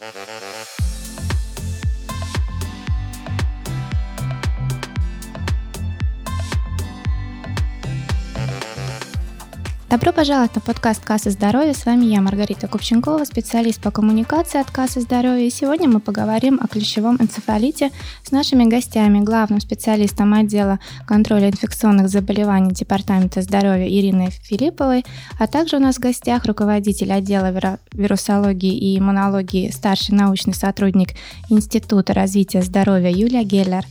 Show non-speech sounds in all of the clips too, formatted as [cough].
Mm-hmm. [laughs] Добро пожаловать на подкаст «Касса здоровья». С вами я, Маргарита Купченкова, специалист по коммуникации от Кассы здоровья. И сегодня мы поговорим о клещевом энцефалите с нашими гостями, главным специалистом отдела контроля инфекционных заболеваний Департамента здоровья Ириной Филипповой, а также у нас в гостях руководитель отдела вирусологии и иммунологии, старший научный сотрудник Института развития здоровья Юлия Геллер.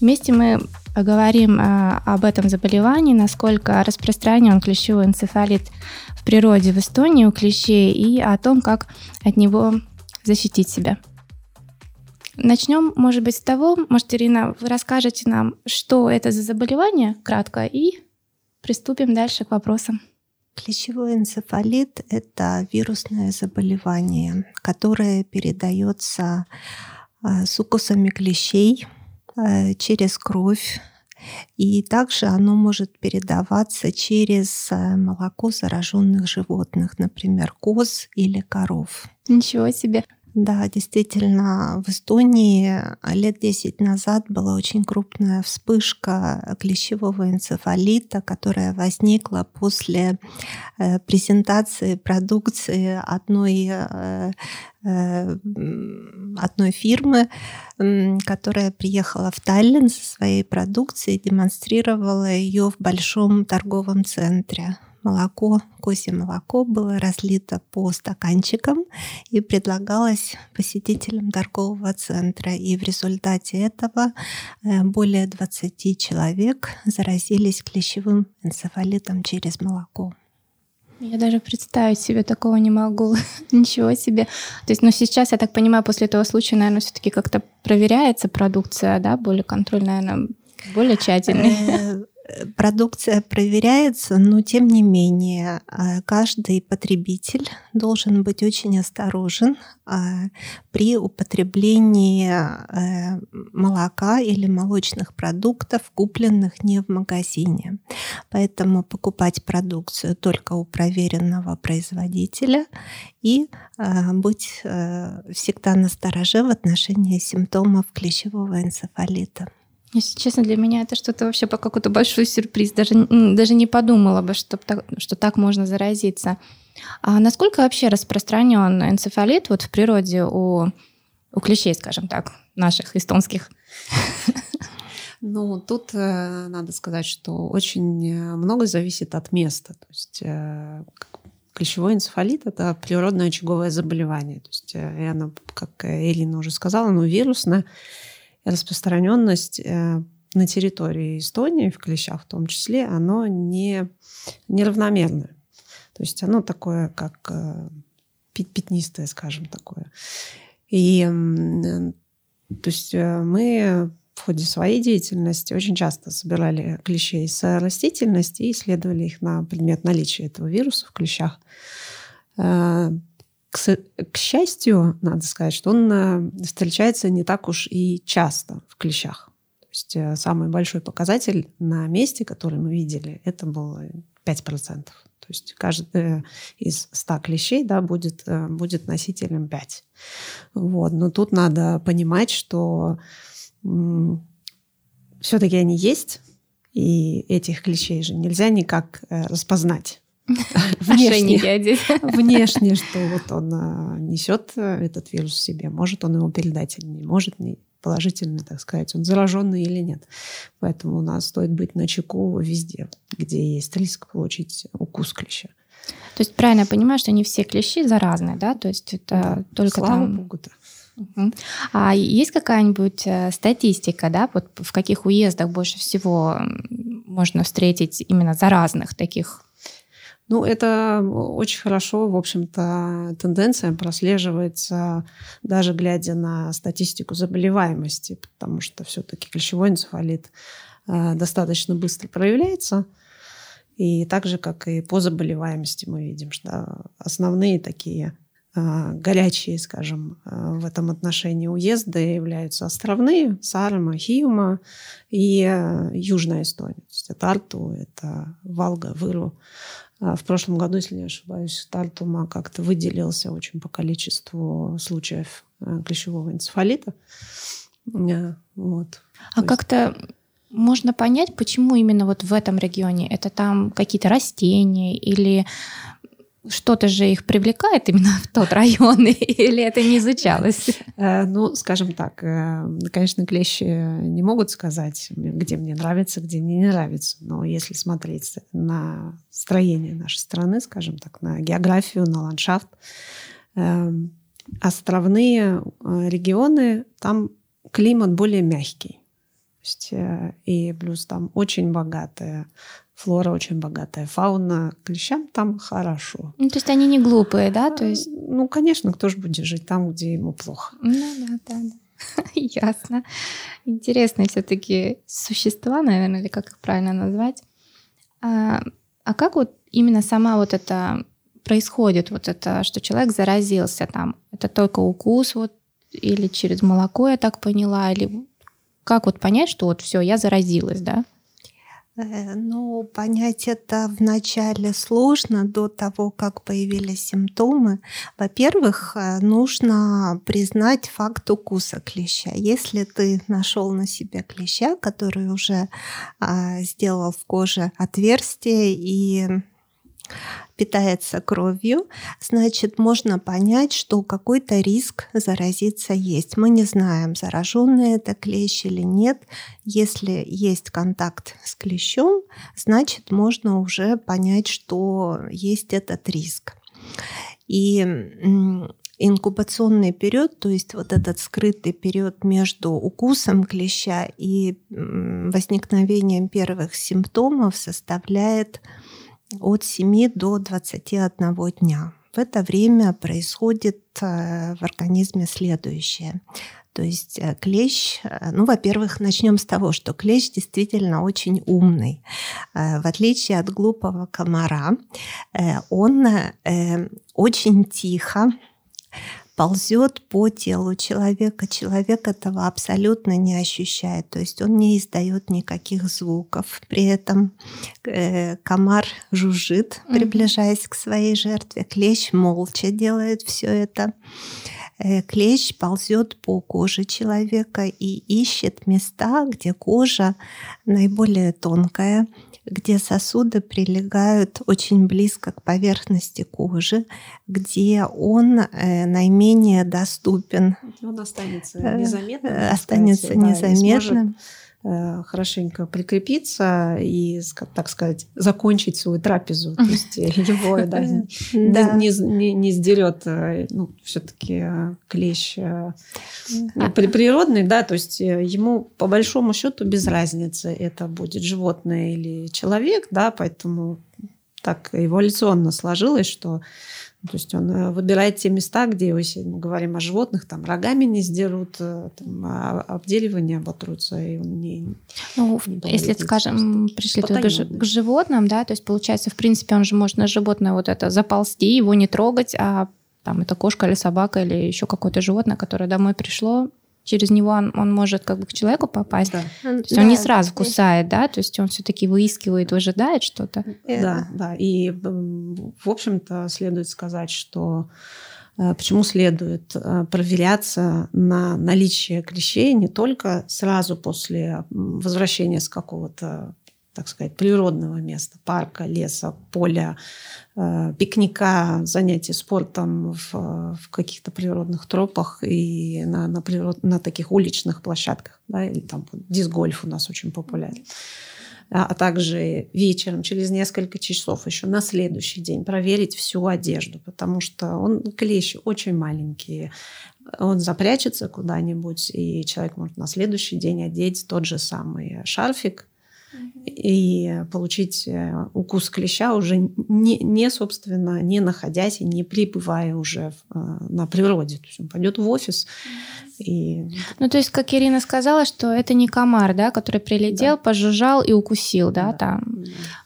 Вместе мы поговорим а, об этом заболевании, насколько распространен клещевой энцефалит в природе в Эстонии у клещей и о том, как от него защитить себя. Начнем, может быть, с того, может, Ирина, вы расскажете нам, что это за заболевание, кратко, и приступим дальше к вопросам. Клещевой энцефалит – это вирусное заболевание, которое передается а, с укусами клещей – через кровь. И также оно может передаваться через э, молоко зараженных животных, например, коз или коров. Ничего себе. Да, действительно, в Эстонии лет 10 назад была очень крупная вспышка клещевого энцефалита, которая возникла после э, презентации продукции одной, э, э, одной фирмы, которая приехала в Таллин со своей продукцией, демонстрировала ее в большом торговом центре молоко, козье молоко было разлито по стаканчикам и предлагалось посетителям торгового центра. И в результате этого э, более 20 человек заразились клещевым энцефалитом через молоко. Я даже представить себе такого не могу. [laughs] Ничего себе. То есть, ну, сейчас, я так понимаю, после этого случая, наверное, все-таки как-то проверяется продукция, да, более контроль, наверное, более тщательный. Продукция проверяется, но тем не менее а, каждый потребитель должен быть очень осторожен а, при употреблении э, молока или молочных продуктов, купленных не в магазине. Поэтому покупать продукцию только у проверенного производителя и а, быть э, всегда настороже в отношении симптомов клещевого энцефалита. Если честно, для меня это что-то вообще по какой-то большой сюрприз. Даже, даже не подумала бы, что так, что так можно заразиться. А насколько вообще распространен энцефалит вот в природе у, у клещей, скажем так, наших эстонских? Ну, тут э, надо сказать, что очень э, много зависит от места. То есть э, клещевой энцефалит – это природное очаговое заболевание. То есть, и оно, как Ирина уже сказала, оно вирусное распространенность э, на территории Эстонии, в клещах в том числе, оно не, неравномерное. То есть оно такое, как э, пятнистое, скажем, такое. И то есть э, мы в ходе своей деятельности очень часто собирали клещей с растительности и исследовали их на предмет наличия этого вируса в клещах. К, к счастью, надо сказать, что он э, встречается не так уж и часто в клещах. То есть э, самый большой показатель на месте, который мы видели, это было 5%. То есть каждый из 100 клещей да, будет, э, будет носителем 5. Вот. Но тут надо понимать, что все-таки они есть, и этих клещей же нельзя никак распознать. [laughs] внешне, [laughs] внешне, что вот он а, несет э, этот вирус в себе. Может он его передать или не может, не положительно, так сказать, он зараженный или нет. Поэтому у нас стоит быть на чеку везде, где есть риск получить укус клеща. То есть правильно я понимаю, что не все клещи заразны, да? То есть это да, только слава там... Богу, да. Угу. А есть какая-нибудь э, статистика, да, вот в каких уездах больше всего можно встретить именно заразных таких ну, это очень хорошо, в общем-то, тенденция прослеживается даже глядя на статистику заболеваемости, потому что все-таки клещевой энцефалит э, достаточно быстро проявляется. И так же, как и по заболеваемости мы видим, что основные такие э, горячие, скажем, э, в этом отношении уезды являются островные, Сарма, Хиума и Южная Эстония. То есть это Арту, это Валга, Выру. А, в прошлом году, если не ошибаюсь, Тартума как-то выделился очень по количеству случаев клещевого энцефалита. Вот. А как-то можно понять, почему именно вот в этом регионе? Это там какие-то растения или что-то же их привлекает именно в тот район, [laughs] или это не изучалось? Э, ну, скажем так, э, конечно, клещи не могут сказать, где мне нравится, где мне не нравится. Но если смотреть на строение нашей страны, скажем так, на географию, на ландшафт, эм, островные э, регионы, там климат более мягкий. И плюс там очень богатая флора очень богатая, фауна клещам там хорошо. Ну, то есть они не глупые, да? То есть... Ну, конечно, кто же будет жить там, где ему плохо. Ну да, да, да. [laughs] Ясно. Интересные все-таки существа, наверное, или как их правильно назвать. А, а как вот именно сама вот это происходит, вот это, что человек заразился там? Это только укус вот или через молоко, я так поняла, или как вот понять, что вот все, я заразилась, да? Э, ну, понять это вначале сложно, до того, как появились симптомы. Во-первых, э, нужно признать факт укуса клеща. Если ты нашел на себе клеща, который уже а, сделал в коже отверстие и питается кровью, значит, можно понять, что какой-то риск заразиться есть. Мы не знаем, зараженный это клещ или нет. Если есть контакт с клещом, значит, можно уже понять, что есть этот риск. И инкубационный период, то есть вот этот скрытый период между укусом клеща и возникновением первых симптомов составляет от 7 до 21 дня. В это время происходит э, в организме следующее. То есть э, клещ, э, ну, во-первых, начнем с того, что клещ действительно очень умный. В отличие от глупого комара, он очень тихо ползет по телу человека. Человек этого абсолютно не ощущает. То есть он не издает никаких звуков. При этом э, комар жужжит, приближаясь к своей жертве. Клещ молча делает все это. Э, клещ ползет по коже человека и ищет места, где кожа наиболее тонкая, где сосуды прилегают очень близко к поверхности кожи, где он э, наименее доступен. Он останется э, незаметным. Останется сказать, незаметным. Да, Э, хорошенько прикрепиться и, так сказать, закончить свою трапезу. То есть [laughs] его да, не, не, не сдерет э, ну, все-таки э, клещ природный, да, то есть ему по большому счету без разницы, это будет животное или человек, да, поэтому так эволюционно сложилось, что то есть он э, выбирает те места, где, если мы говорим о животных, там рогами не сдерут, э, там, а обделивание оботрутся, и он не... Ну, не если, скажем, пришли туда к животным, да, то есть получается, в принципе, он же может на животное вот это заползти, его не трогать, а там это кошка или собака или еще какое-то животное, которое домой пришло, через него он, он может как бы к человеку попасть. Да. То есть да, он не сразу кусает, да, то есть он все-таки выискивает, выжидает что-то. Да, да. И в общем-то следует сказать, что э, Почему следует э, проверяться на наличие клещей не только сразу после возвращения с какого-то так сказать, природного места, парка, леса, поля, э, пикника, занятий спортом в, в каких-то природных тропах и на, на, природ, на таких уличных площадках. Да, или там диск-гольф у нас очень популярен. А, а также вечером, через несколько часов, еще на следующий день проверить всю одежду, потому что он клещ очень маленький, он запрячется куда-нибудь, и человек может на следующий день одеть тот же самый шарфик, и получить э, укус клеща уже не, не, собственно, не находясь и не прибывая уже в, э, на природе. То есть он пойдет в офис. И... Ну, то есть, как Ирина сказала, что это не комар, да, который прилетел, да. пожужжал и укусил, да, да. там.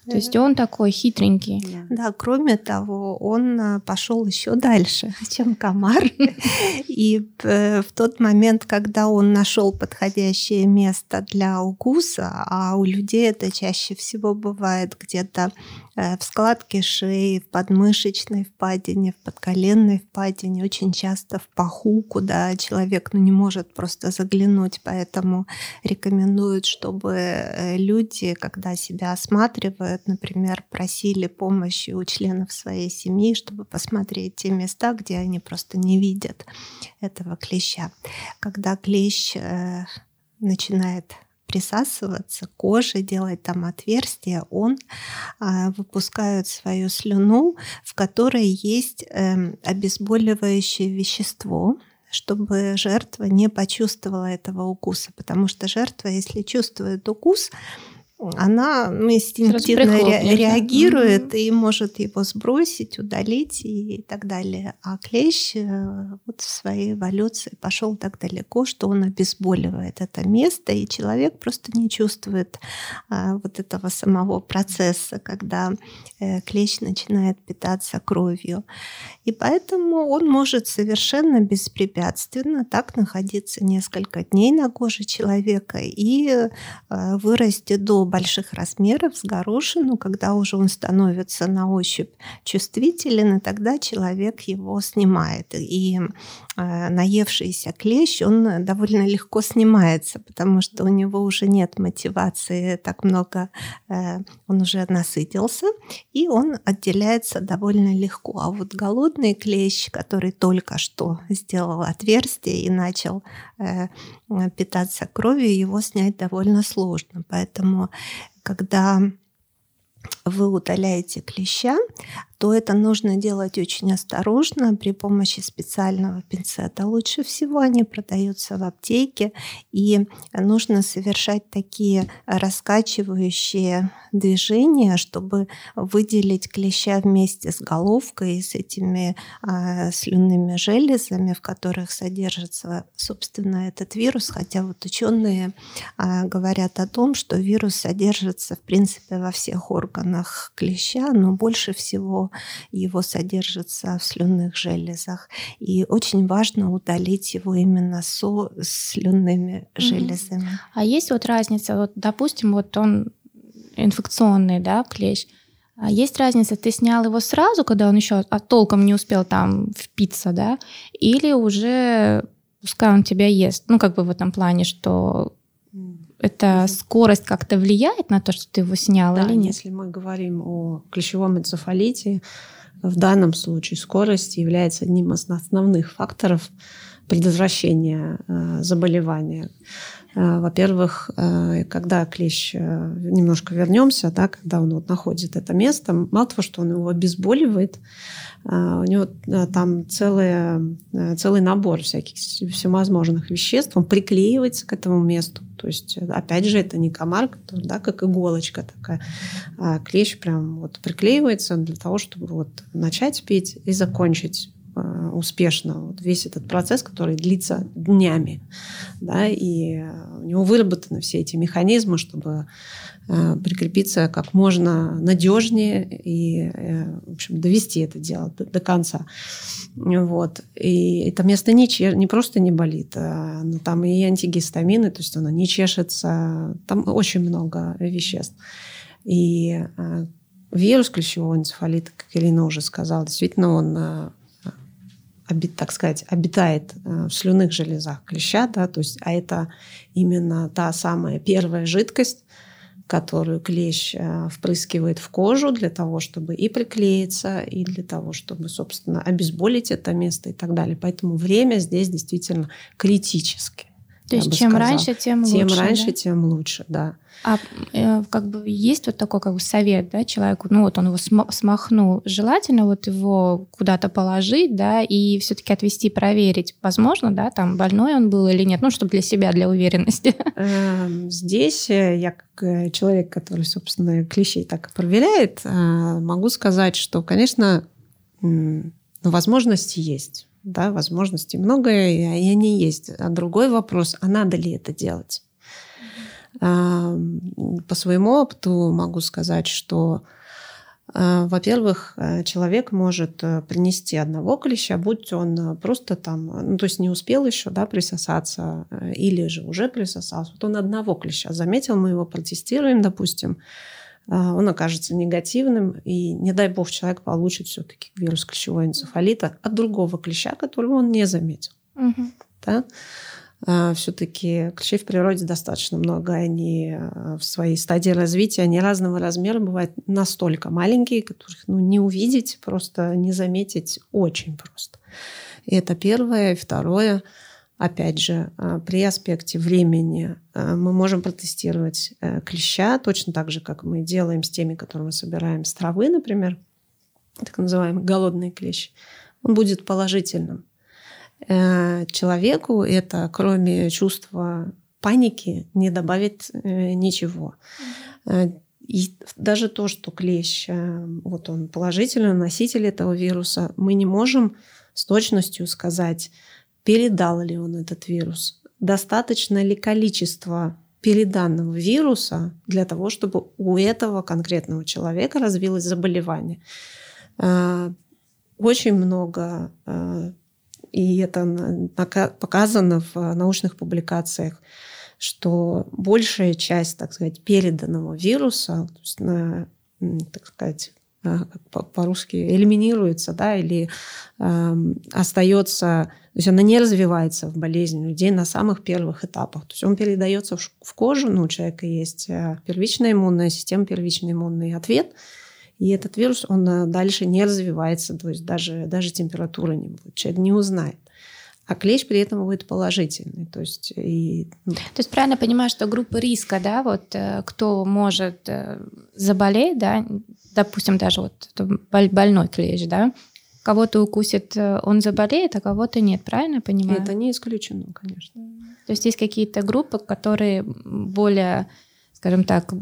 Да. То есть он такой хитренький. Да, кроме того, он э, пошел еще дальше, [laughs] чем комар. [laughs] И в тот момент, когда он нашел подходящее место для укуса, а у людей это чаще всего бывает где-то в складке шеи, в подмышечной впадине, в подколенной впадине, очень часто в паху, куда человек ну, не может просто заглянуть. Поэтому рекомендуют, чтобы люди, когда себя осматривают, например, просили помощи у членов своей семьи, чтобы посмотреть те места, где они просто не видят этого клеща. Когда клещ э, начинает присасываться к коже, делать там отверстия, он э, выпускает свою слюну, в которой есть э, обезболивающее вещество, чтобы жертва не почувствовала этого укуса, потому что жертва, если чувствует укус, она ну, инстинктивно ре- реагирует mm-hmm. и может его сбросить, удалить и так далее. А клещ э, вот в своей эволюции пошел так далеко, что он обезболивает это место, и человек просто не чувствует а, вот этого самого процесса, когда э, клещ начинает питаться кровью. И поэтому он может совершенно беспрепятственно так находиться несколько дней на коже человека и э, вырасти до больших размеров с горошину, когда уже он становится на ощупь чувствителен, и тогда человек его снимает. И э, наевшийся клещ, он довольно легко снимается, потому что у него уже нет мотивации так много, э, он уже насытился, и он отделяется довольно легко. А вот голодный клещ, который только что сделал отверстие и начал э, питаться кровью, его снять довольно сложно. Поэтому когда вы удаляете клеща, то это нужно делать очень осторожно при помощи специального пинцета. Лучше всего они продаются в аптеке, и нужно совершать такие раскачивающие движения, чтобы выделить клеща вместе с головкой и с этими а, слюнными железами, в которых содержится, собственно, этот вирус. Хотя вот ученые а, говорят о том, что вирус содержится, в принципе, во всех органах клеща, но больше всего его содержится в слюнных железах. И очень важно удалить его именно со слюнными железами. А есть вот разница, вот, допустим, вот он инфекционный, да, клещ, а есть разница, ты снял его сразу, когда он еще а толком не успел там впиться, да, или уже пускай он тебя ест, ну как бы в этом плане, что эта скорость как-то влияет на то, что ты его снял да, или нет? Если мы говорим о клещевом энцефалите, в данном случае скорость является одним из основных факторов предотвращения э, заболевания. Э, во-первых, э, когда клещ, немножко вернемся, да, когда он вот находит это место, мало того, что он его обезболивает, у него там целый, целый набор всяких всевозможных веществ, он приклеивается к этому месту. То есть, опять же, это не комар, да, как иголочка такая, а клещ прям вот приклеивается для того, чтобы вот начать пить и закончить а, успешно вот весь этот процесс, который длится днями. Да, и у него выработаны все эти механизмы, чтобы Э, прикрепиться как можно надежнее и, э, в общем, довести это дело до, до конца. Вот. И это место не, чер... не просто не болит, а, но там и антигистамины, то есть оно не чешется, там очень много веществ. И э, вирус клещевого энцефалита, как Ирина уже сказала, действительно он так сказать, обитает в слюных железах клеща, да, то есть, а это именно та самая первая жидкость, которую клещ э, впрыскивает в кожу для того, чтобы и приклеиться, и для того, чтобы, собственно, обезболить это место и так далее. Поэтому время здесь действительно критическое. То есть чем сказала. раньше, тем лучше. Тем раньше, да? тем лучше, да. А э, как бы есть вот такой как бы совет, да, человеку, ну вот он его смахнул, желательно вот его куда-то положить, да, и все-таки отвести, проверить, возможно, да, там больной он был или нет, ну чтобы для себя, для уверенности. [laughs] Эм, здесь э, я как э, человек, который, собственно, клещей так и проверяет, могу сказать, что, конечно, возможности есть да, возможностей много, и они есть. А другой вопрос, а надо ли это делать? По своему опыту могу сказать, что, а, во-первых, э, человек может э, принести одного клеща, будь он просто там, ну, то есть не успел еще да, присосаться, э, или же уже присосался. Вот он одного клеща заметил, мы его протестируем, допустим, он окажется негативным, и не дай бог человек получит все-таки вирус клещевого энцефалита от другого клеща, которого он не заметил. Угу. Да? А, все-таки клещей в природе достаточно много, они а, в своей стадии развития, они разного размера, бывают настолько маленькие, которых ну, не увидеть, просто не заметить очень просто. И это первое. И второе, опять же, а, при аспекте времени мы можем протестировать э, клеща точно так же, как мы делаем с теми, которые мы собираем с травы, например, так называемый голодный клещ. Он будет положительным. Э, человеку это, кроме чувства паники, не добавит э, ничего. И даже то, что клещ, вот он положительный носитель этого вируса, мы не можем с точностью сказать, передал ли он этот вирус, достаточно ли количество переданного вируса для того, чтобы у этого конкретного человека развилось заболевание. Очень много и это показано в научных публикациях, что большая часть, так сказать, переданного вируса, то есть на, так сказать, а, по-русски элиминируется, да, или э, остается, то есть она не развивается в болезни людей на самых первых этапах. То есть он передается в, кожу, ну, у человека есть э, первичная иммунная система, первичный иммунный ответ – и этот вирус, он э, дальше не развивается, то есть даже, даже температуры не будет. Человек не узнает. А клещ при этом будет положительный. То есть, и... Ну. то есть правильно понимаю, что группа риска, да, вот э, кто может э, заболеть, да, допустим, даже вот больной клещ, да, кого-то укусит, он заболеет, а кого-то нет, правильно понимаю? Это не исключено, конечно. То есть есть какие-то группы, которые более, скажем так,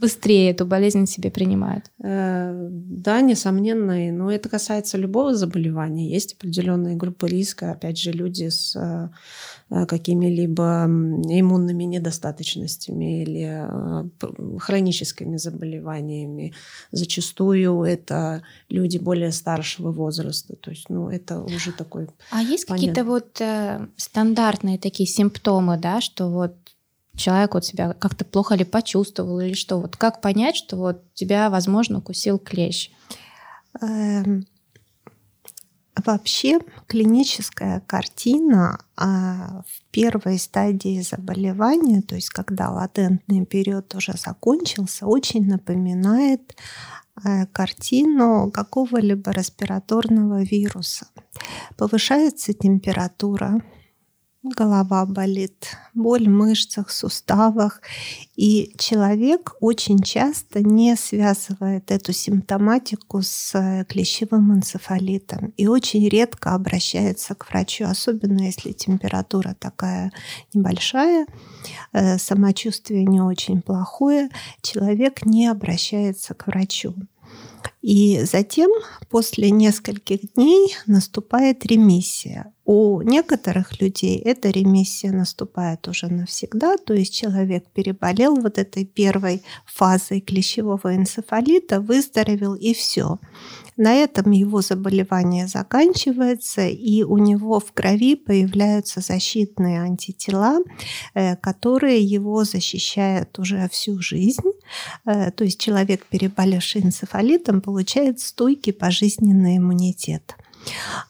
быстрее эту болезнь себе принимают. Э, да, несомненно, но это касается любого заболевания. Есть определенные группы риска, опять же, люди с э, какими-либо иммунными недостаточностями или э, хроническими заболеваниями. Зачастую это люди более старшего возраста. То есть, ну, это уже такой... А есть какие-то вот э, стандартные такие симптомы, да, что вот человек вот себя как-то плохо ли почувствовал или что? Вот как понять, что вот тебя, возможно, укусил клещ? Эм, вообще клиническая картина а, в первой стадии заболевания, то есть когда латентный период уже закончился, очень напоминает э, картину какого-либо респираторного вируса. Повышается температура, голова болит, боль в мышцах, суставах. И человек очень часто не связывает эту симптоматику с э, клещевым энцефалитом и очень редко обращается к врачу, особенно если температура такая небольшая, э, самочувствие не очень плохое, человек не обращается к врачу. И затем, после нескольких дней, наступает ремиссия. У некоторых людей эта ремиссия наступает уже навсегда, то есть человек переболел вот этой первой фазой клещевого энцефалита, выздоровел и все. На этом его заболевание заканчивается, и у него в крови появляются защитные антитела, э, которые его защищают уже всю жизнь. Э, то есть человек, переболевший энцефалитом, получает стойкий пожизненный иммунитет.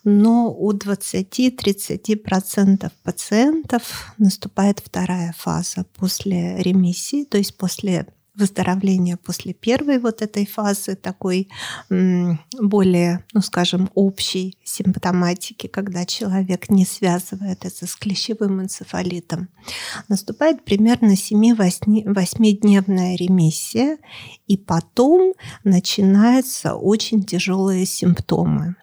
Но у 20-30% пациентов наступает вторая фаза после ремиссии, то есть после выздоровления после первой вот этой фазы, такой более, ну скажем, общей симптоматики, когда человек не связывает это с клещевым энцефалитом, наступает примерно 7-8-дневная ремиссия, и потом начинаются очень тяжелые симптомы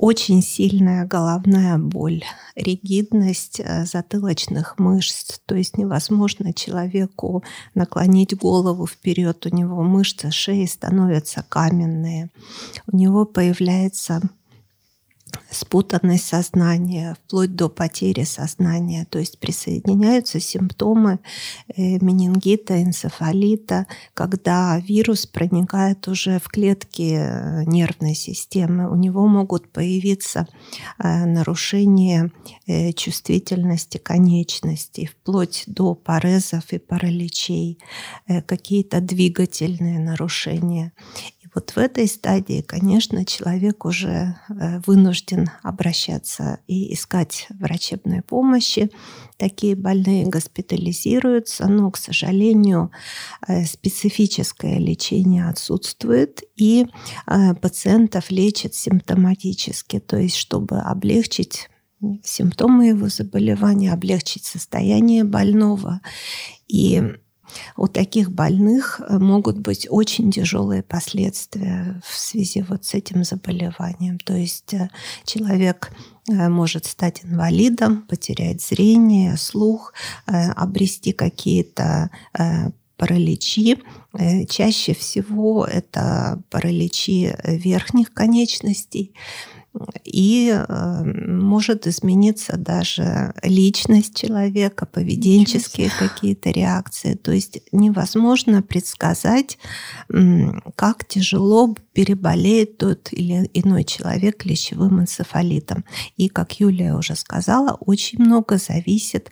очень сильная головная боль, ригидность э, затылочных мышц, то есть невозможно человеку наклонить голову вперед, у него мышцы шеи становятся каменные, у него появляется спутанность сознания, вплоть до потери сознания. То есть присоединяются симптомы э, менингита, энцефалита, когда вирус проникает уже в клетки э, нервной системы. У него могут появиться э, нарушения чувствительности конечностей, вплоть до парезов и параличей, какие-то двигательные нарушения. Вот в этой стадии, конечно, человек уже э, вынужден обращаться и искать врачебной помощи. Такие больные госпитализируются, но, к сожалению, э, специфическое лечение отсутствует, и э, пациентов лечат симптоматически, то есть чтобы облегчить симптомы его заболевания, облегчить состояние больного. И у таких больных э, могут быть очень тяжелые последствия в связи вот с этим заболеванием. То есть э, человек э, может стать инвалидом, потерять зрение, слух, обрести какие-то параличи. Чаще всего это параличи верхних конечностей и э, может измениться даже личность человека, поведенческие какие-то реакции. То есть невозможно предсказать, как тяжело переболеет тот или иной человек клещевым энцефалитом. И, как Юлия уже сказала, очень много зависит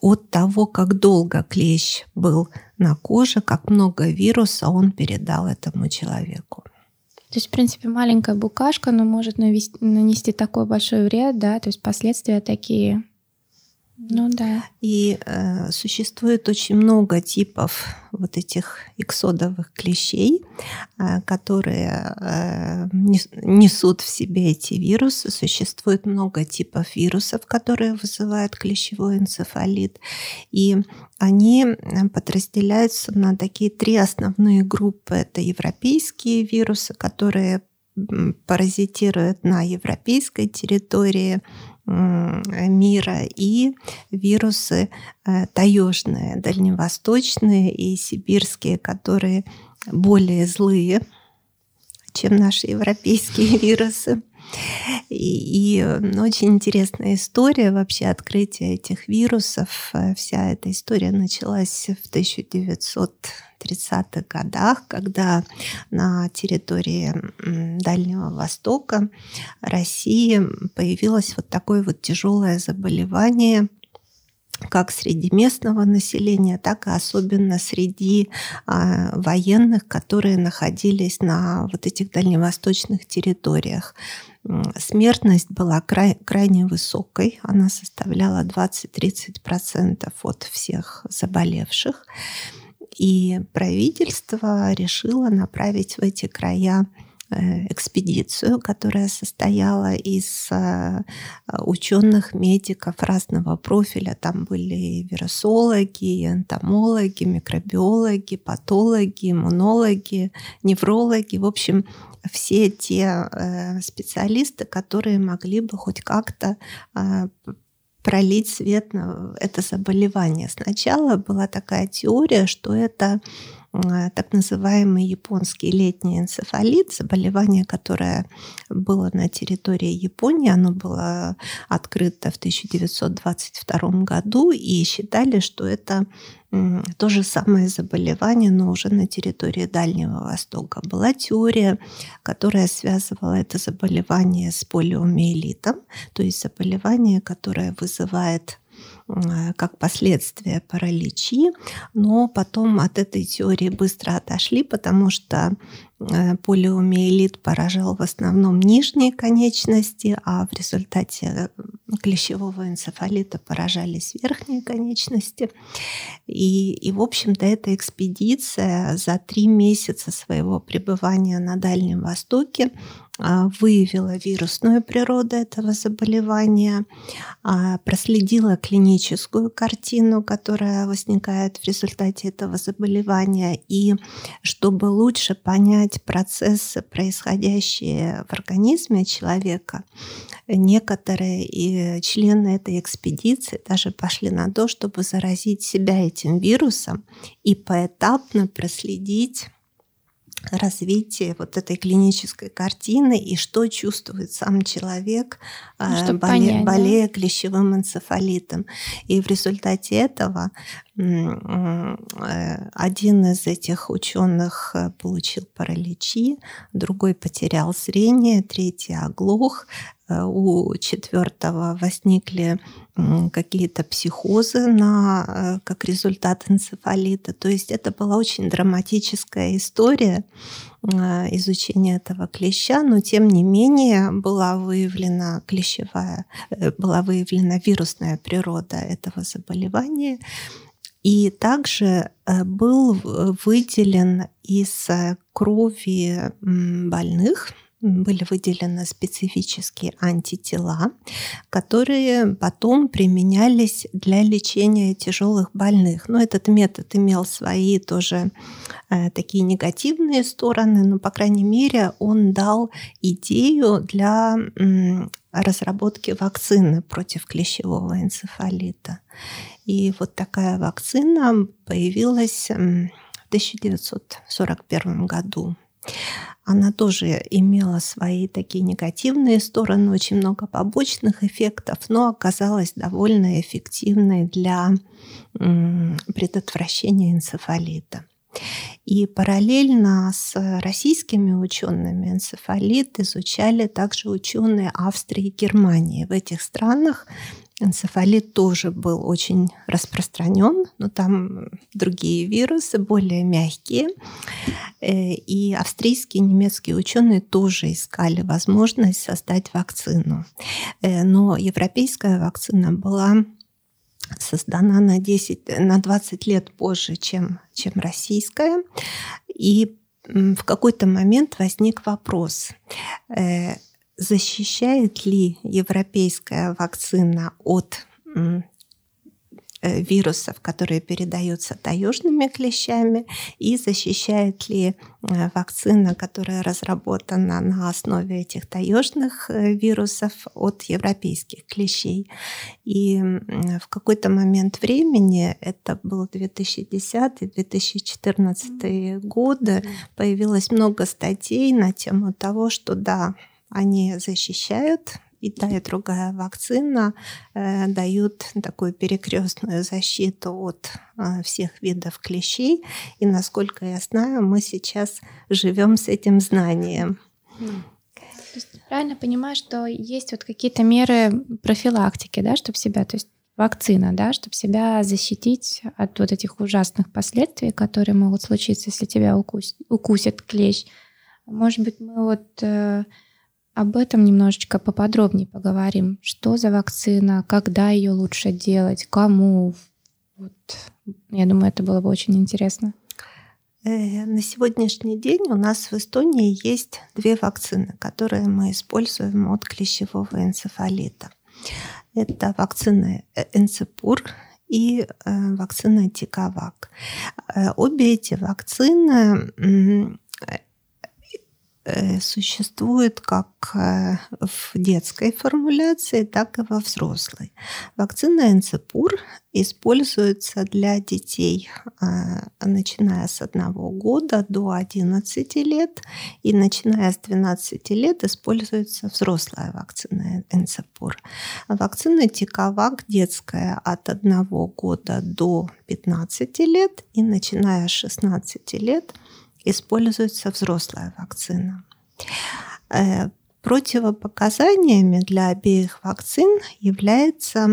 от того, как долго клещ был на коже, как много вируса он передал этому человеку. То есть, в принципе, маленькая букашка, но может навести, нанести такой большой вред, да, то есть последствия такие. Ну да. И э, существует очень много типов вот этих иксодовых клещей, э, которые э, несут в себе эти вирусы. Существует много типов вирусов, которые вызывают клещевой энцефалит. И они э, подразделяются на такие три основные группы. Это европейские вирусы, которые паразитируют на европейской территории, мира и вирусы э, таежные, дальневосточные и сибирские, которые более злые, чем наши европейские [laughs] вирусы. И, и очень интересная история вообще открытия этих вирусов. Э, вся эта история началась в 1930-х годах, когда на территории Дальнего Востока России появилось вот такое вот тяжелое заболевание – как среди местного населения, так и особенно среди а, военных, которые находились на вот этих дальневосточных территориях. Смертность была край, крайне высокой, она составляла 20-30% от всех заболевших. И правительство решило направить в эти края экспедицию, которая состояла из э, ученых, медиков разного профиля. Там были вирусологи, энтомологи, микробиологи, патологи, иммунологи, неврологи. В общем, все те э, специалисты, которые могли бы хоть как-то пролить свет на это заболевание. Сначала была такая теория, что это Э, так называемый японский летний энцефалит, заболевание, которое было на территории Японии, оно было открыто в 1922 году, и считали, что это то же самое заболевание, но уже на территории Дальнего Востока. Была теория, которая связывала это заболевание с полиомиелитом, то есть заболевание, которое вызывает Э, как последствия параличи, но потом от этой теории быстро отошли, потому что Э, полиомиелит поражал в основном нижние конечности, а в результате э, клещевого энцефалита поражались верхние конечности. И, и в общем-то, эта экспедиция за три месяца своего пребывания на Дальнем Востоке выявила вирусную природу этого заболевания, а, проследила клиническую картину, которая возникает в результате этого заболевания, и чтобы лучше понять процессы, происходящие в организме человека, некоторые и члены этой экспедиции даже пошли на то, чтобы заразить себя этим вирусом и поэтапно проследить развитие вот этой клинической картины и что чувствует сам человек, ну, боле, понять, болея да? клещевым энцефалитом. И в результате этого э, один из этих ученых э, получил параличи, другой потерял зрение, третий оглох, Э, у четвертого возникли какие-то психозы на, э, как результат энцефалита. То есть это была очень драматическая история э, изучения этого клеща, но тем не менее была выявлена клещевая, была выявлена вирусная природа этого заболевания. И также был выделен из крови больных были выделены специфические антитела, которые потом применялись для лечения тяжелых больных. Но этот метод имел свои тоже э, такие негативные стороны, но, по крайней мере, он дал идею для м, разработки вакцины против клещевого энцефалита. И вот такая вакцина появилась в 1941 году она тоже имела свои такие негативные стороны, очень много побочных эффектов, но оказалась довольно эффективной для предотвращения энцефалита. И параллельно с российскими учеными энцефалит изучали также ученые Австрии и Германии. В этих странах Энцефалит тоже был очень распространен, но там другие вирусы, более мягкие. Э, и австрийские и немецкие ученые тоже искали возможность создать вакцину. Э, но европейская вакцина была создана на, 10, на 20 лет позже, чем, чем российская. И в какой-то момент возник вопрос э, – защищает ли европейская вакцина от Э, вирусов, которые передаются таежными клещами, и защищает ли э, вакцина, которая разработана на основе этих таежных э, вирусов от европейских клещей. И в какой-то момент времени, это был 2010-2014 годы, появилось много статей на тему того, что да, они защищают и та, и другая вакцина э, дают такую перекрестную защиту от э, всех видов клещей. И насколько я знаю, мы сейчас живем с этим знанием. Правильно понимаю, что есть вот какие-то меры профилактики, да, чтобы себя, то есть вакцина, да, чтобы себя защитить от вот этих ужасных последствий, которые могут случиться, если тебя укус, укусит клещ. Может быть, мы вот э, об этом немножечко поподробнее поговорим. Что за вакцина, когда ее лучше делать, кому. Вот. Я думаю, это было бы очень интересно. Э, на сегодняшний день у нас в Эстонии есть две вакцины, которые мы используем от клещевого энцефалита. Это вакцина Энцепур и э, вакцина Тикавак. Э, обе эти вакцины Э, существует как э, в детской формуляции, так и во взрослой. Вакцина Энцепур используется для детей, э, начиная с 1 года до 11 лет, и начиная с 12 лет используется взрослая вакцина Энцепур. Вакцина Тиковак детская от 1 года до 15 лет, и начиная с 16 лет – используется взрослая вакцина. Э, противопоказаниями для обеих вакцин является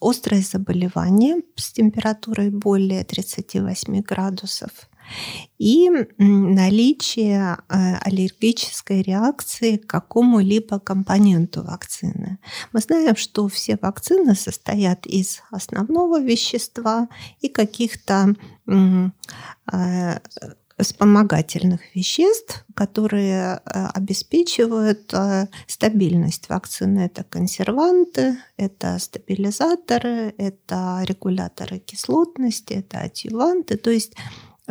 острое заболевание с температурой более 38 градусов и наличие э, аллергической реакции к какому-либо компоненту вакцины. Мы знаем, что все вакцины состоят из основного вещества и каких-то э, вспомогательных веществ, которые э, обеспечивают э, стабильность вакцины. Это консерванты, это стабилизаторы, это регуляторы кислотности, это адъюванты. То есть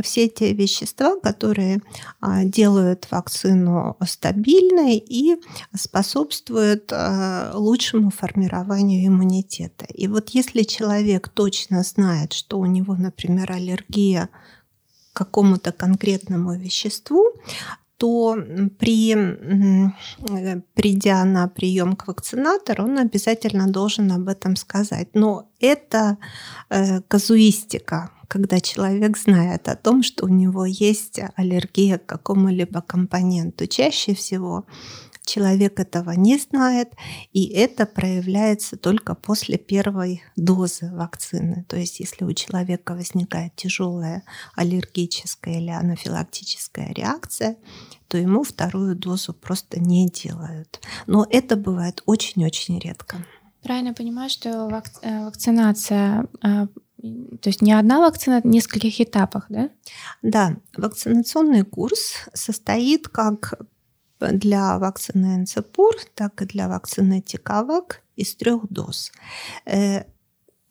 все те вещества, которые а, делают вакцину стабильной и способствуют э, лучшему формированию иммунитета. И вот если человек точно знает, что у него, например, аллергия какому-то конкретному веществу, то при, придя на прием к вакцинатору, он обязательно должен об этом сказать. Но это э, казуистика, когда человек знает о том, что у него есть аллергия к какому-либо компоненту. Чаще всего человек этого не знает, и это проявляется только после первой дозы вакцины. То есть если у человека возникает тяжелая аллергическая или анафилактическая реакция, то ему вторую дозу просто не делают. Но это бывает очень-очень редко. Правильно понимаю, что э, вакцинация э, то есть не одна вакцина, а в нескольких этапах, да? Да, вакцинационный курс состоит как для вакцины Энцепур, так и для вакцины Тикавак из трех доз.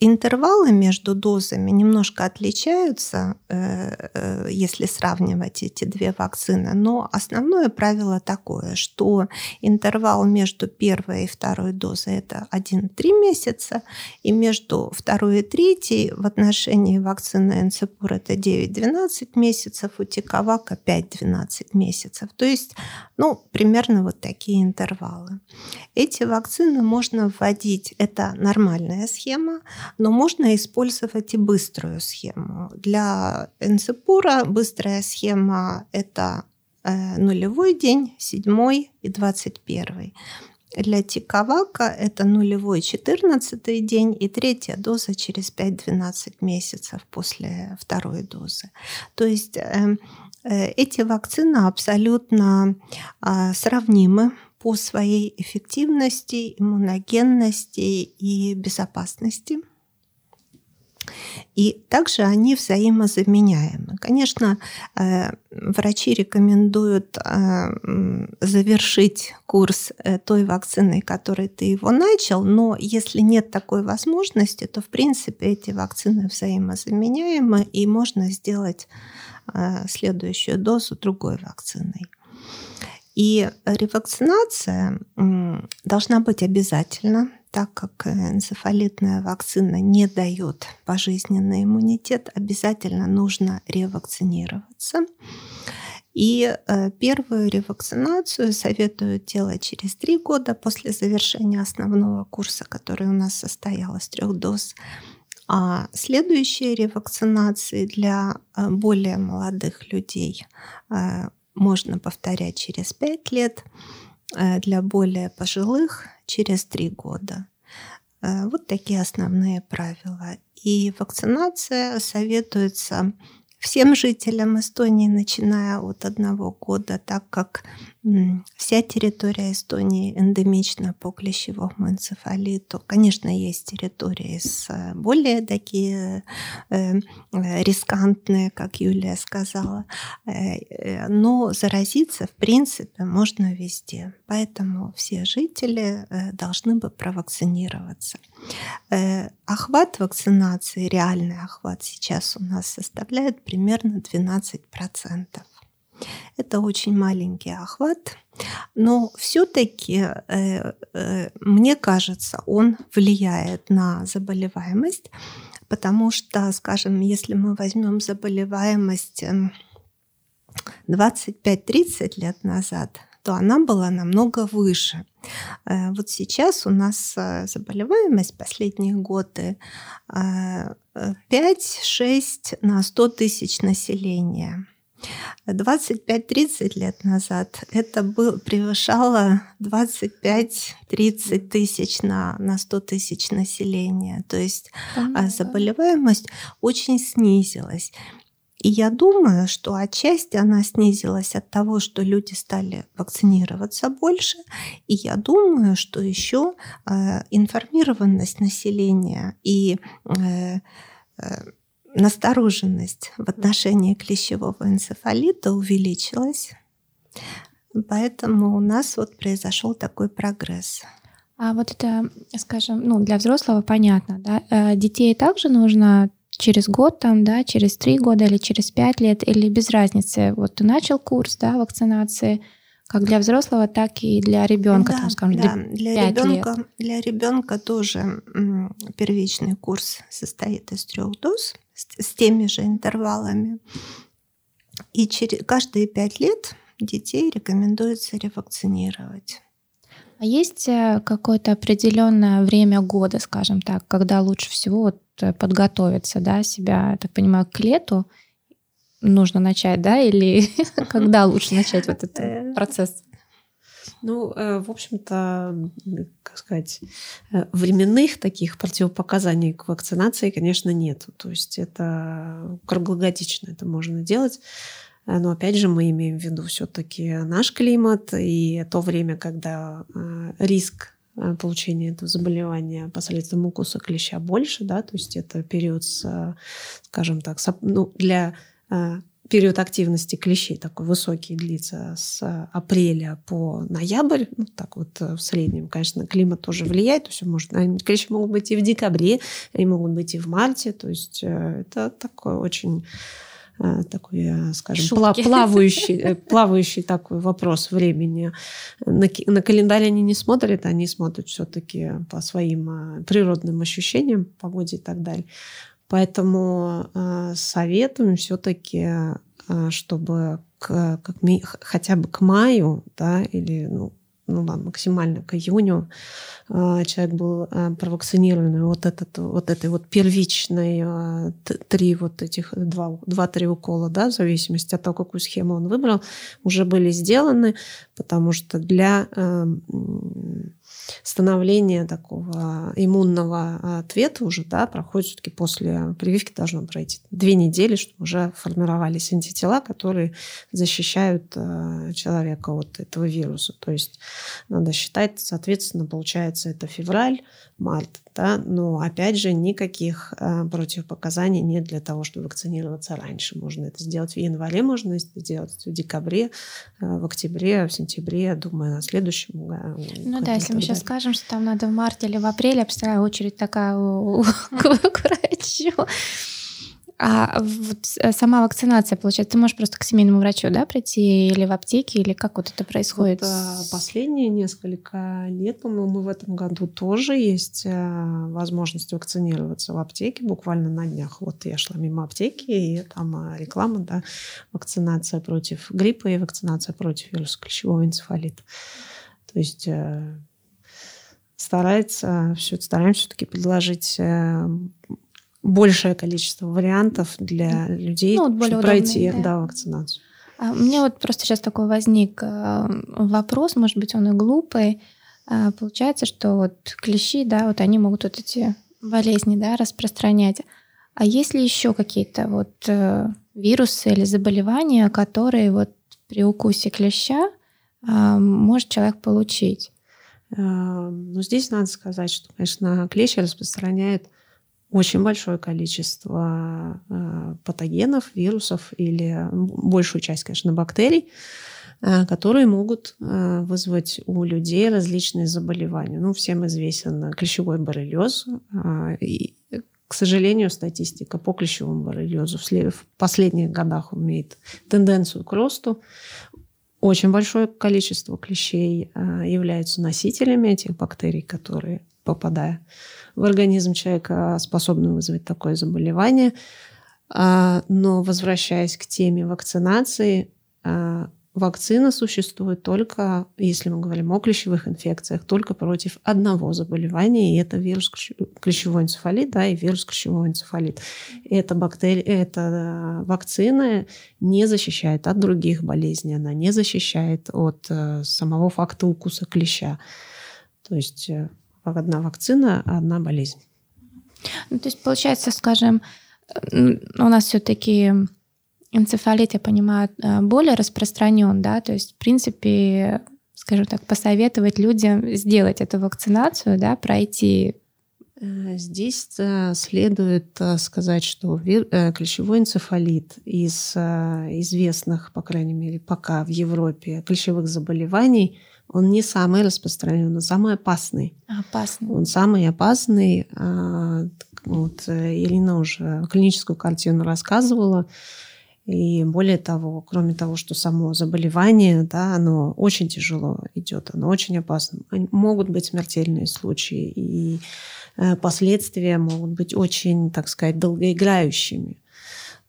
Интервалы между дозами немножко отличаются, э, э, если сравнивать эти две вакцины, но основное правило такое, что интервал между первой и второй дозой это 1-3 месяца, и между второй и третьей в отношении вакцины Энцепур это 9-12 месяцев, у Тиковака 5-12 месяцев. То есть, ну, примерно вот такие интервалы. Эти вакцины можно вводить, это нормальная схема, но можно использовать и быструю схему. Для энцепура быстрая схема – это э, нулевой день, седьмой и двадцать первый. Для тиковака это нулевой четырнадцатый день и третья доза через 5-12 месяцев после второй дозы. То есть э, э, эти вакцины абсолютно а, сравнимы по своей эффективности, иммуногенности и безопасности. И также они взаимозаменяемы. Конечно, э, врачи рекомендуют э, завершить курс э, той вакцины, которой ты его начал, но если нет такой возможности, то в принципе эти вакцины взаимозаменяемы и можно сделать следующую дозу другой вакциной. И ревакцинация должна быть обязательно так как энцефалитная вакцина не дает пожизненный иммунитет, обязательно нужно ревакцинироваться. И э, первую ревакцинацию советую делать через три года после завершения основного курса, который у нас состоял из трех доз. А следующие ревакцинации для э, более молодых людей э, можно повторять через пять лет. Э, для более пожилых через три года. Э, вот такие основные правила. И вакцинация советуется всем жителям Эстонии, начиная от одного года, так как вся территория Эстонии эндемична по клещевому энцефалиту. Конечно, есть территории с э, более такие э, э, рискантные, как Юлия сказала, но заразиться, в принципе, можно везде. Поэтому все жители должны бы провакцинироваться. Охват вакцинации, реальный охват сейчас у нас составляет примерно 12%. Это очень маленький охват, но все-таки, э, э, мне кажется, он влияет на заболеваемость, потому что, скажем, если мы возьмем заболеваемость 25-30 эм, лет назад, то она была намного выше. Э, вот сейчас у нас заболеваемость последние годы 5-6 на 100 тысяч населения. 25-30 лет назад это был, превышало 25-30 тысяч на, на 100 тысяч населения. То есть Понятно. заболеваемость очень снизилась. И я думаю, что отчасти она снизилась от того, что люди стали вакцинироваться больше. И я думаю, что еще э, информированность населения и э, э, настороженность в отношении клещевого энцефалита увеличилась. Поэтому у нас вот произошел такой прогресс. А вот это, скажем, ну, для взрослого понятно, да? Детей также нужно через год, там, да, через три года или через пять лет, или без разницы. Вот ты начал курс, да, вакцинации, как для взрослого, так и для ребенка, да, там, скажем, да. для ребенка, лет. Для ребенка тоже первичный курс состоит из трех доз с, с теми же интервалами. И через, каждые пять лет детей рекомендуется ревакцинировать. А есть э, какое-то определенное время года, скажем так, когда лучше всего вот э, подготовиться, да, себя, так понимаю, к лету нужно начать, да, или [laughs] когда лучше начать вот этот э, процесс? Ну, в общем-то, как сказать, временных таких противопоказаний к вакцинации, конечно, нет. То есть это круглогодично это можно делать. Э, но опять же мы имеем в виду все-таки наш климат и то время, когда э, риск э, получения этого заболевания посредством укуса клеща больше, да, то есть это период, с, скажем так, ну, для период активности клещей такой высокий длится с апреля по ноябрь, ну так вот в среднем, конечно, климат тоже влияет, то есть может, клещи могут быть и в декабре, они могут быть и в марте, то есть это такой очень такой, э, скажем, Шутки. плавающий, э, плавающий такой вопрос времени. На, на календарь они не смотрят, они смотрят все-таки по своим природным ощущениям, погоде и так далее. Поэтому э, советуем все-таки, э, чтобы к, как, хотя бы к маю, да, или ну, ну ладно, максимально к июню а, человек был а, провакцинирован вот, этот, вот этой вот первичной а, три вот этих два, два-три укола, да, в зависимости от того, какую схему он выбрал, уже были сделаны, потому что для становление такого иммунного ответа уже да, проходит все-таки после прививки должно пройти две недели, чтобы уже формировались антитела, которые защищают э, человека от этого вируса. То есть надо считать, соответственно, получается это февраль, март. Да? Но опять же, никаких э, противопоказаний нет для того, чтобы вакцинироваться раньше. Можно это сделать в январе, можно это сделать в декабре, э, в октябре, в сентябре, думаю, на следующем. Ну да, если мы сейчас скажем, что там надо в марте или в апреле, обстояла очередь такая [laughs] к врачу. А вот э, сама вакцинация, получается, ты можешь просто к семейному врачу, да, прийти или в аптеке, или как вот это происходит? Вот, а, последние несколько лет, по-моему, в этом году тоже есть э, возможность вакцинироваться в аптеке буквально на днях. Вот я шла мимо аптеки, и там э, реклама, да, вакцинация против гриппа и вакцинация против вируса клещевого энцефалита. То есть старается, все, стараемся все-таки предложить большее количество вариантов для людей, ну, вот чтобы пройти да. Да, вакцинацию. А у меня вот просто сейчас такой возник э, вопрос, может быть, он и глупый. А, получается, что вот клещи, да, вот они могут вот эти болезни, да, распространять. А есть ли еще какие-то вот э, вирусы или заболевания, которые вот при укусе клеща а, может человек получить? Ну, здесь надо сказать, что, конечно, клещи распространяют очень большое количество э, патогенов, вирусов или большую часть, конечно, бактерий, э, которые могут э, вызвать у людей различные заболевания. Ну, всем известен клещевой боррелиоз. И, к сожалению, статистика по клещевому боррелиозу в последних годах имеет тенденцию к росту. Очень большое количество клещей являются носителями этих бактерий, которые, попадая в организм человека, способны вызвать такое заболевание. А, но возвращаясь к теме вакцинации, а, вакцина существует только, если мы говорим о клещевых инфекциях, только против одного заболевания, и это вирус клещевой энцефалит, да, и вирус клещевого энцефалита. Эта, бактерия, эта вакцина не защищает от других болезней, она не защищает от э, самого факта укуса клеща. То есть э, одна вакцина, одна болезнь. Ну, то есть, получается, скажем, у нас все-таки энцефалит, я понимаю, э, более распространен, да, то есть, в принципе, скажем так, посоветовать людям сделать эту вакцинацию, да, пройти э, Здесь э, следует сказать, что клещевой энцефалит из известных, по крайней мере, пока в Европе клещевых заболеваний – он не самый распространенный, но самый опасный. Опасный. Он самый опасный. А, вот Елена уже клиническую картину рассказывала. И более того, кроме того, что само заболевание, да, оно очень тяжело идет, оно очень опасно. Могут быть смертельные случаи, и э, последствия могут быть очень, так сказать, долгоиграющими.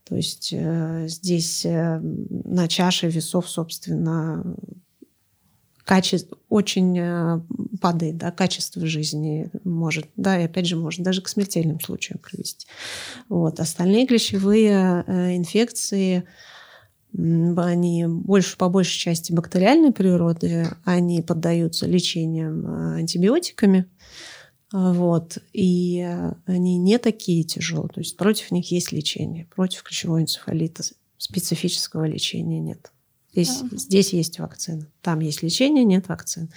То есть э, здесь э, на чаше весов, собственно, качество очень э, падает, да, качество жизни может, да, и опять же может даже к смертельным случаям привести. Вот. Остальные клещевые э, инфекции, они больше, по большей части бактериальной природы, они поддаются лечением э, антибиотиками, вот, и они не такие тяжелые, то есть против них есть лечение, против клещевого энцефалита специфического лечения нет. Здесь, uh-huh. здесь есть вакцина. Там есть лечение, нет вакцин.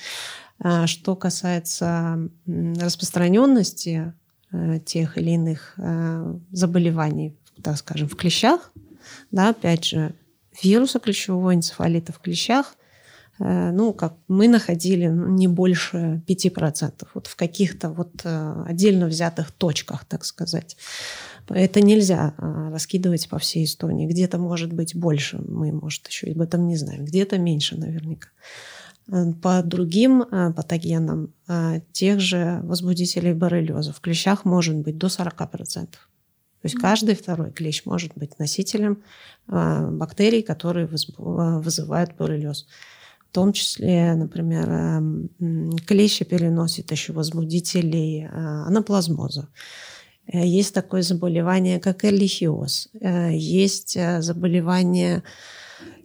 А, что касается распространенности э, тех или иных э, заболеваний, так скажем, в клещах, да, опять же, вируса клещевого энцефалита в клещах, э, ну, как мы находили ну, не больше 5%. Вот в каких-то вот отдельно взятых точках, так сказать. Это нельзя а, раскидывать по всей Эстонии. Где-то может быть больше, мы, может, еще об этом не знаем. Где-то меньше наверняка. Э, по другим а, патогенам а, тех же возбудителей боррелиоза в клещах может быть до 40%. То есть каждый второй клещ может быть носителем бактерий, которые вызывают боррелиоз. В том числе, например, эм, клещи переносят еще возбудителей анаплазмоза. Э, есть такое заболевание, как эрлихиоз. Э, есть э, заболевание,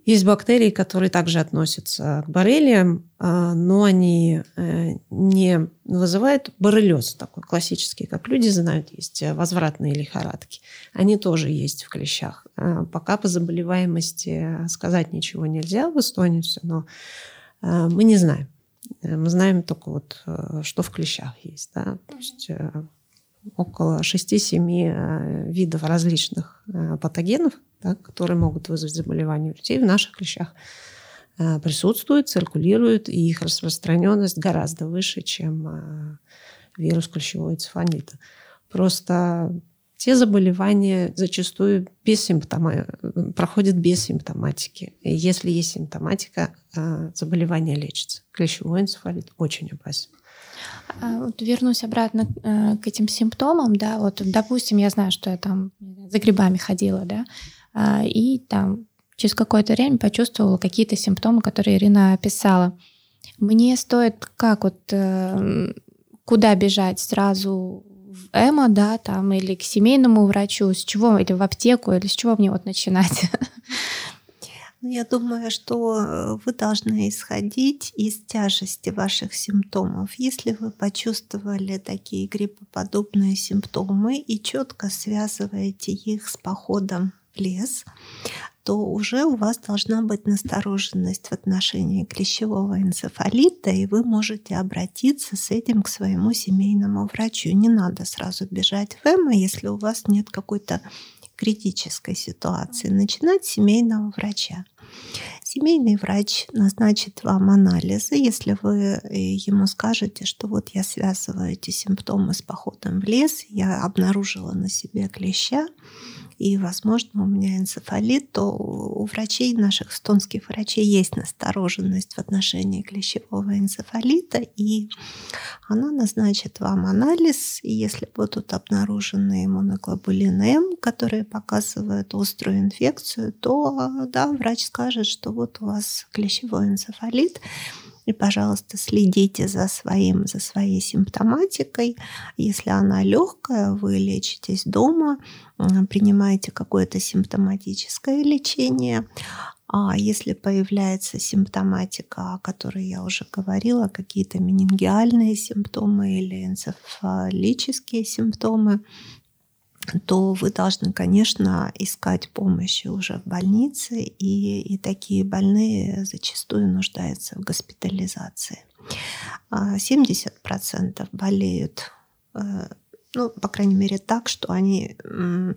есть бактерии, которые также относятся к боррелиям, но они не вызывают боррелиоз такой классический, как люди знают, есть возвратные лихорадки. Они тоже есть в клещах. Пока по заболеваемости сказать ничего нельзя в Эстонии все, но мы не знаем. Мы знаем только вот, что в клещах есть. Да? То есть около 6-7 э, видов различных э, патогенов, да, которые могут вызвать заболевания у людей в наших клещах э, присутствуют, циркулируют, и их распространенность гораздо выше, чем вирус клещевого энцефалита. Просто те заболевания зачастую без симптома, проходят без симптоматики. И если есть симптоматика, заболевание лечится. Клещевой энцефалит очень опасен. А, вот вернусь обратно э, к этим симптомам, да, вот, допустим, я знаю, что я там за грибами ходила, да, а, и там через какое-то время почувствовала какие-то симптомы, которые Ирина описала. Мне стоит как вот э, куда бежать сразу в ЭМО, да, там, или к семейному врачу, с чего, или в аптеку, или с чего мне вот начинать? [laughs] Я думаю, что э, вы должны исходить из тяжести ваших симптомов. Если вы почувствовали такие гриппоподобные симптомы и четко связываете их с походом в лес, то уже у вас должна быть настороженность в отношении клещевого энцефалита, и вы можете обратиться с этим к своему семейному врачу. Не надо сразу бежать в ЭМО, если у вас нет какой-то критической ситуации начинать с семейного врача. Семейный врач назначит вам анализы, если вы э, ему скажете, что вот я связываю эти симптомы с походом в лес, я обнаружила на себе клеща, и, возможно, у меня энцефалит, то у врачей, наших эстонских врачей, есть настороженность в отношении клещевого энцефалита, и она назначит вам анализ, и если будут обнаружены иммуноглобулины М, которые показывают острую инфекцию, то да, врач скажет, что вот у вас клещевой энцефалит, и, пожалуйста, следите за, своим, за своей симптоматикой. Если она легкая, вы лечитесь дома, принимаете какое-то симптоматическое лечение. А если появляется симптоматика, о которой я уже говорила, какие-то менингиальные симптомы или энцефалические симптомы, то вы должны, конечно, искать помощи уже в больнице, и, и такие больные зачастую нуждаются в госпитализации. 70% а болеют э, ну, по крайней мере, так, что они э,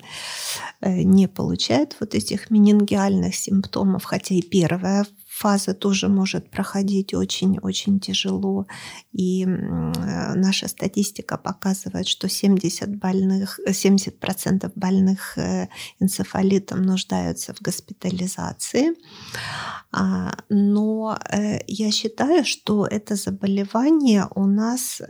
не получают вот этих менингиальных симптомов, хотя и первая фаза тоже может проходить очень-очень тяжело. И наша статистика показывает, что 70, больных, 70% больных э, энцефалитом нуждаются в госпитализации. А, но э, я считаю, что это заболевание у нас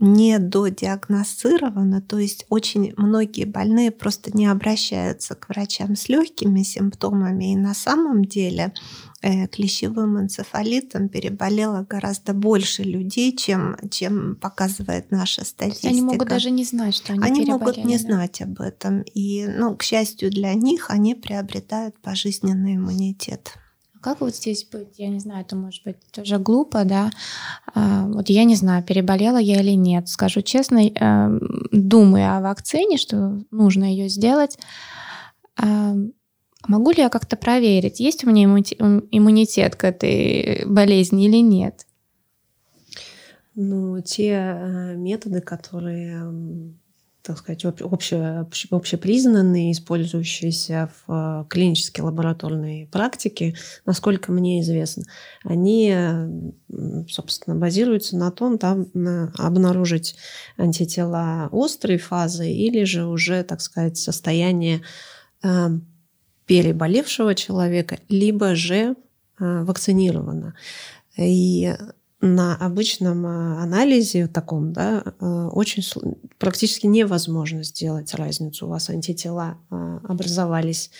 не додиагностировано, то есть очень многие больные просто не обращаются к врачам с легкими симптомами, и на самом деле э, клещевым энцефалитом переболело гораздо больше людей, чем, чем показывает наша статистика. Они могут даже не знать, что они Они могут не да? знать об этом. И, ну, к счастью для них, они приобретают пожизненный иммунитет как вот здесь быть? Я не знаю, это может быть тоже глупо, да. А, вот я не знаю, переболела я или нет. Скажу честно, э, думаю о вакцине, что нужно ее сделать. А, могу ли я как-то проверить, есть у меня иммунитет к этой болезни или нет? Ну, те э, методы, которые так сказать, обще, общепризнанные, использующиеся в э, клинической лабораторной практике, насколько мне известно, они, собственно, базируются на том, там обнаружить антитела острой фазы или же уже, так сказать, состояние э, переболевшего человека, либо же э, вакцинировано. И на обычном э, анализе таком, да, э, очень практически невозможно сделать разницу. У вас антитела э, образовались,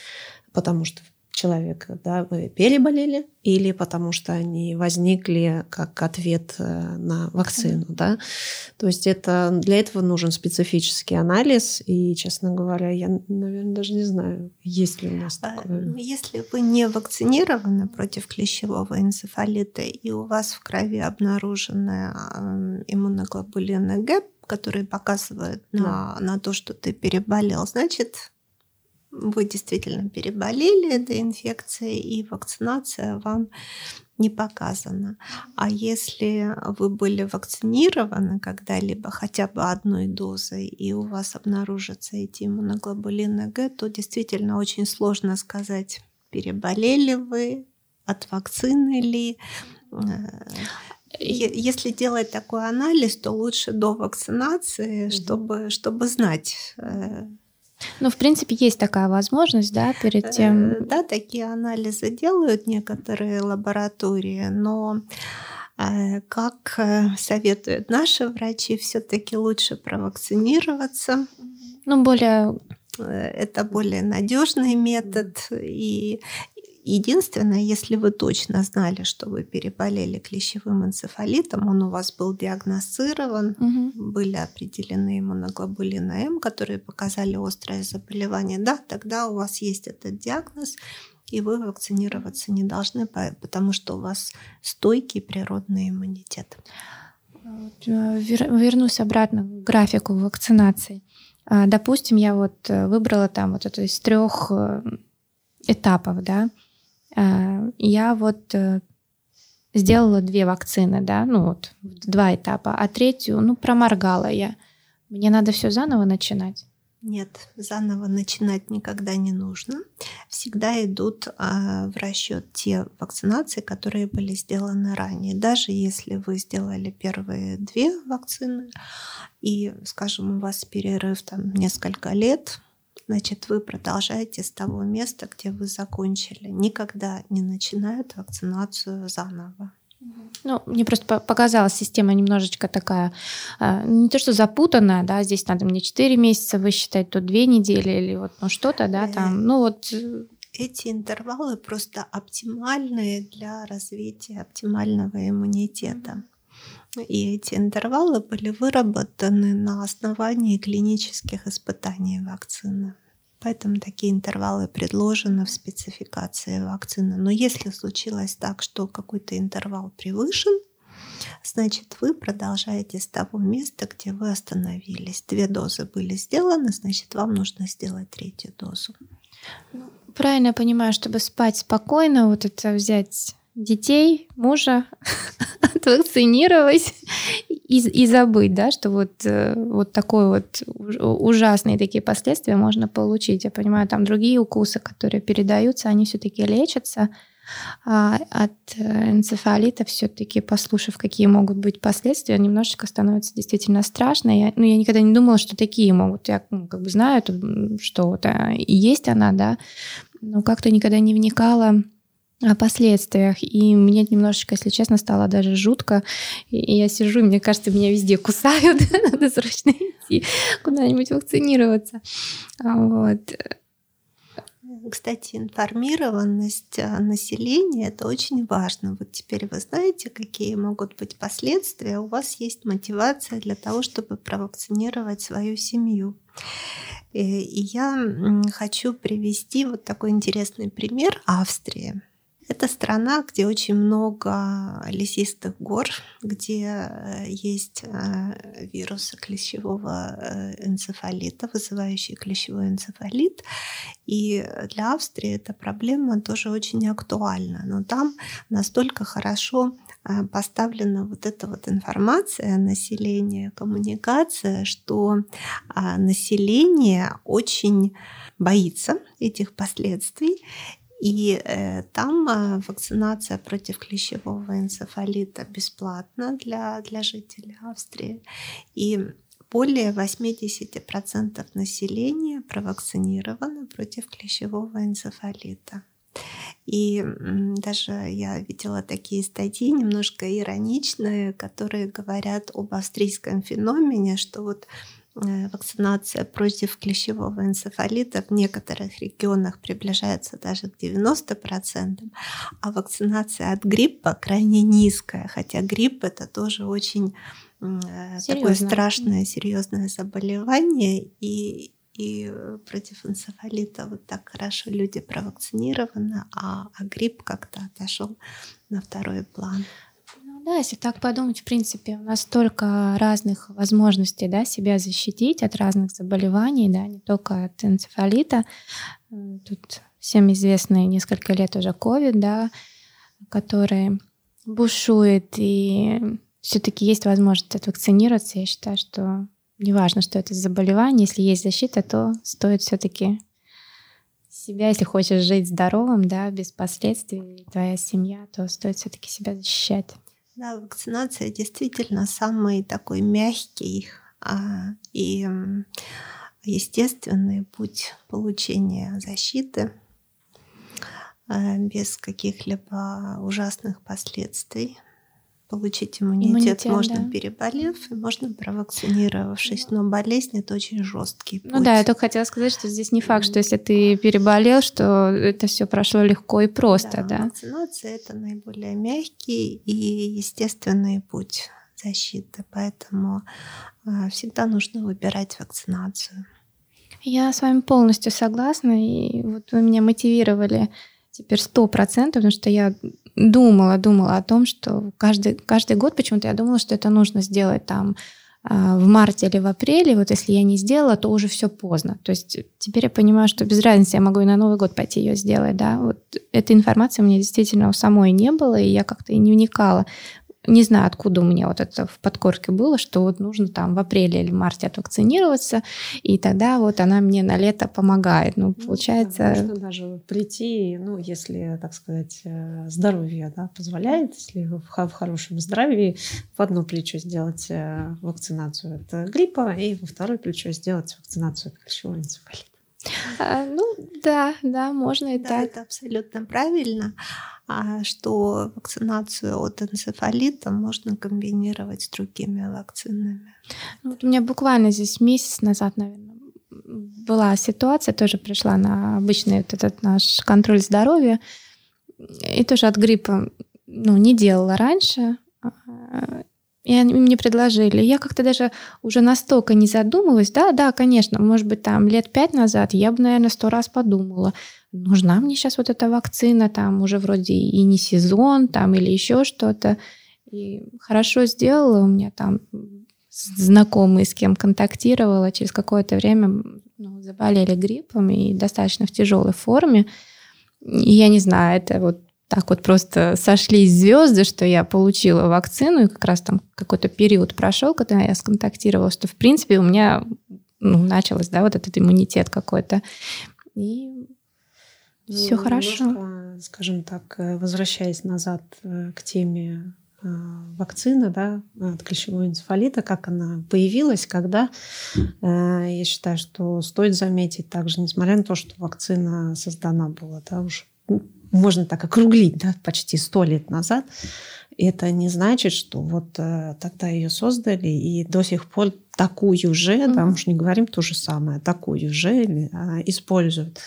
потому что человек, да, вы переболели, или потому что они возникли как ответ э, на вакцину, да. То есть это, для этого нужен специфический анализ, и, честно говоря, я, наверное, даже не знаю, есть ли у нас а, такое. Ну, если вы не вакцинированы против клещевого энцефалита, и у вас в крови обнаружены иммуноглобулины Г, которые показывают да. на, на то, что ты переболел, значит, вы действительно переболели этой инфекцией, и вакцинация вам не показана. А если вы были вакцинированы когда-либо хотя бы одной дозой, и у вас обнаружатся эти иммуноглобулины Г, то действительно очень сложно сказать, переболели вы, от вакцины ли. Если делать такой анализ, то лучше до вакцинации, чтобы, чтобы знать, э, ну, в принципе, есть такая возможность, да, перед тем... Э, да, такие анализы делают некоторые лаборатории, но э, как э, советуют наши врачи, все-таки лучше провакцинироваться. Ну, более это более надежный метод, и Единственное, если вы точно знали, что вы переболели клещевым энцефалитом, он у вас был диагностирован, угу. были определены иммуноглобулины М, которые показали острое заболевание, да, тогда у вас есть этот диагноз, и вы вакцинироваться не должны, потому что у вас стойкий природный иммунитет. Э, вернусь обратно к графику вакцинации. А, допустим, я вот э, выбрала там вот это из трех э, этапов, да, я вот э, сделала две вакцины, да, ну вот два этапа, а третью, ну, проморгала я. Мне надо все заново начинать. Нет, заново начинать никогда не нужно. Всегда идут а, в расчет те вакцинации, которые были сделаны ранее. Даже если вы сделали первые две вакцины, и, скажем, у вас перерыв там несколько лет, значит, вы продолжаете с того места, где вы закончили. Никогда не начинают вакцинацию заново. Ну, мне просто показалась система немножечко такая, а, не то что запутанная, да, здесь надо мне 4 месяца высчитать, то 2 недели или вот ну, что-то, да, там, э, ну вот э, эти интервалы просто оптимальные для развития оптимального иммунитета. И эти интервалы были выработаны на основании клинических испытаний вакцины. Поэтому такие интервалы предложены в спецификации вакцины. Но если случилось так, что какой-то интервал превышен, значит, вы продолжаете с того места, где вы остановились. Две дозы были сделаны, значит, вам нужно сделать третью дозу. Ну, правильно я понимаю, чтобы спать спокойно, вот это взять детей, мужа, [laughs] отвакцинировать и, и забыть, да, что вот, э, вот такой вот ужасные такие последствия можно получить. Я понимаю, там другие укусы, которые передаются, они все-таки лечатся. А от э, энцефалита все-таки, послушав, какие могут быть последствия, немножечко становится действительно страшно. Я, ну, я никогда не думала, что такие могут. Я ну, как бы знаю, что вот, и есть она, да, но как-то никогда не вникала о последствиях. И мне немножечко, если честно, стало даже жутко. И я сижу, и мне кажется, меня везде кусают. [laughs] Надо срочно идти куда-нибудь вакцинироваться. Вот. Кстати, информированность э, населения – это очень важно. Вот теперь вы знаете, какие могут быть последствия. У вас есть мотивация для того, чтобы провакцинировать свою семью. Э, и я хочу привести вот такой интересный пример Австрии. Это страна, где очень много лесистых гор, где э, есть э, вирусы клещевого э, энцефалита, вызывающие клещевой энцефалит. И для Австрии эта проблема тоже очень актуальна. Но там настолько хорошо поставлена вот эта вот информация населения, коммуникация, что а, население очень боится этих последствий и э, там э, вакцинация против клещевого энцефалита бесплатна для, для жителей Австрии. И более 80% населения провакцинировано против клещевого энцефалита. И даже я видела такие статьи, немножко ироничные, которые говорят об австрийском феномене, что вот вакцинация против клещевого энцефалита в некоторых регионах приближается даже к 90%, а вакцинация от гриппа крайне низкая, хотя грипп это тоже очень э, Серьезно? такое страшное, серьезное заболевание, и, и против энцефалита вот так хорошо люди провакцинированы, а, а грипп как-то отошел на второй план. Да, если так подумать, в принципе, у нас столько разных возможностей да, себя защитить от разных заболеваний, да, не только от энцефалита. Тут всем известный несколько лет уже COVID, да, который бушует, и все-таки есть возможность отвакцинироваться. Я считаю, что неважно, что это заболевание, если есть защита, то стоит все-таки себя, если хочешь жить здоровым, да, без последствий, твоя семья, то стоит все-таки себя защищать. Да, вакцинация действительно самый такой мягкий а, и естественный путь получения защиты а, без каких-либо ужасных последствий получить иммунитет, иммунитет можно да. переболев, и можно провакцинировавшись, но болезнь это очень жесткий путь. Ну да, я только хотела сказать, что здесь не факт, что если ты переболел, что это все прошло легко и просто, да. да? Вакцинация это наиболее мягкий и естественный путь защиты, поэтому а, всегда нужно выбирать вакцинацию. Я с вами полностью согласна, и вот вы меня мотивировали теперь сто процентов, потому что я думала, думала о том, что каждый, каждый год почему-то я думала, что это нужно сделать там а, в марте или в апреле, вот если я не сделала, то уже все поздно. То есть теперь я понимаю, что без разницы, я могу и на Новый год пойти ее сделать, да. Вот этой информации у меня действительно у самой не было, и я как-то и не вникала не знаю, откуда у меня вот это в подкорке было, что вот нужно там в апреле или марте отвакцинироваться, и тогда вот она мне на лето помогает. Ну, ну получается... Да, можно даже прийти, ну, если, так сказать, э, здоровье да, позволяет, если в, в хорошем здравии, в одно плечо сделать э, вакцинацию от гриппа, и во второе плечо сделать вакцинацию от клещевого энцефалита. А, ну, да, да, можно и да, так. Это абсолютно правильно. А что вакцинацию от энцефалита можно комбинировать с другими вакцинами. Ну, вот у меня буквально здесь месяц назад, наверное, была ситуация, тоже пришла на обычный вот этот наш контроль здоровья, и тоже от гриппа ну, не делала раньше. И они мне предложили. Я как-то даже уже настолько не задумалась. Да, да, конечно, может быть, там лет пять назад я бы, наверное, сто раз подумала нужна мне сейчас вот эта вакцина, там уже вроде и не сезон, там или еще что-то. И хорошо сделала у меня там знакомые, с кем контактировала, через какое-то время ну, заболели гриппом и достаточно в тяжелой форме. И я не знаю, это вот так вот просто сошлись звезды, что я получила вакцину, и как раз там какой-то период прошел, когда я сконтактировала, что в принципе у меня ну, началось, да, вот этот иммунитет какой-то. И все ну, хорошо. Скажем так, э, возвращаясь назад э, к теме э, вакцины да, от клещевого энцефалита, как она появилась, когда, я считаю, что стоит заметить также, несмотря на то, что вакцина создана была да, уже можно так округлить, да, почти сто лет назад, это не значит, что вот э, тогда ее создали и до сих пор такую же, mm-hmm. да, мы же не говорим то же самое, такую же э, используют.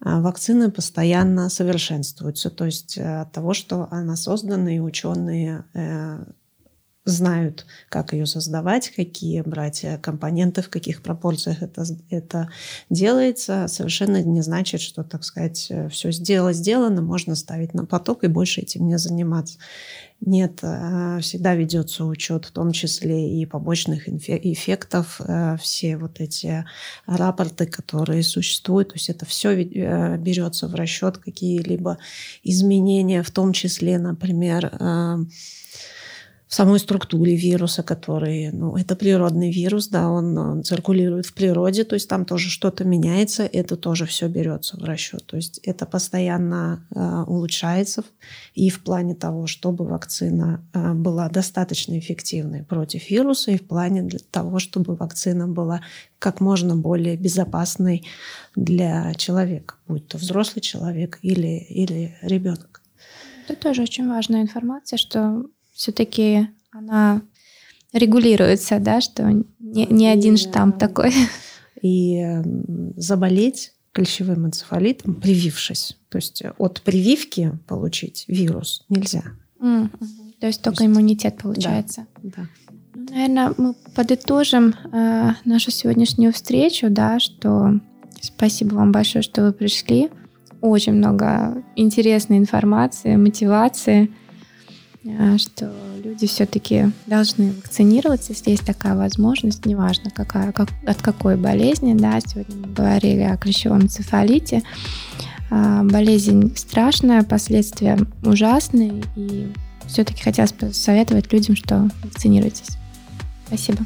А вакцины постоянно совершенствуются, то есть э, от того, что она создана, и ученые э, знают, как ее создавать, какие брать э, компоненты, в каких пропорциях это, это делается, совершенно не значит, что, так сказать, э, все сделано, сделано, можно ставить на поток и больше этим не заниматься. Нет, э, всегда ведется учет, в том числе и побочных эффектов, все вот эти рапорты, которые существуют, то есть это все берется в расчет, какие-либо изменения, в том числе, например, в самой структуре вируса, который, ну, это природный вирус, да, он, он циркулирует в природе, то есть там тоже что-то меняется, это тоже все берется в расчет. То есть это постоянно э, улучшается и в плане того, чтобы вакцина э, была достаточно эффективной против вируса, и в плане для того, чтобы вакцина была как можно более безопасной для человека, будь то взрослый человек или, или ребенок. Это тоже очень важная информация, что все-таки она регулируется, да, что не, не один штамм такой. И заболеть клещевым энцефалитом, привившись. То есть от прививки получить вирус нельзя. Mm-hmm. То есть только То есть... иммунитет получается. Да. да. Ну, наверное, мы подытожим э, нашу сегодняшнюю встречу, да, что спасибо вам большое, что вы пришли. Очень много интересной информации, мотивации. А, что люди все-таки должны вакцинироваться, если есть такая возможность, неважно какая, как, от какой болезни. Да, сегодня мы говорили о клещевом энцефалите. А, болезнь страшная, последствия ужасные, и все-таки хотелось посоветовать людям, что вакцинируйтесь. Спасибо.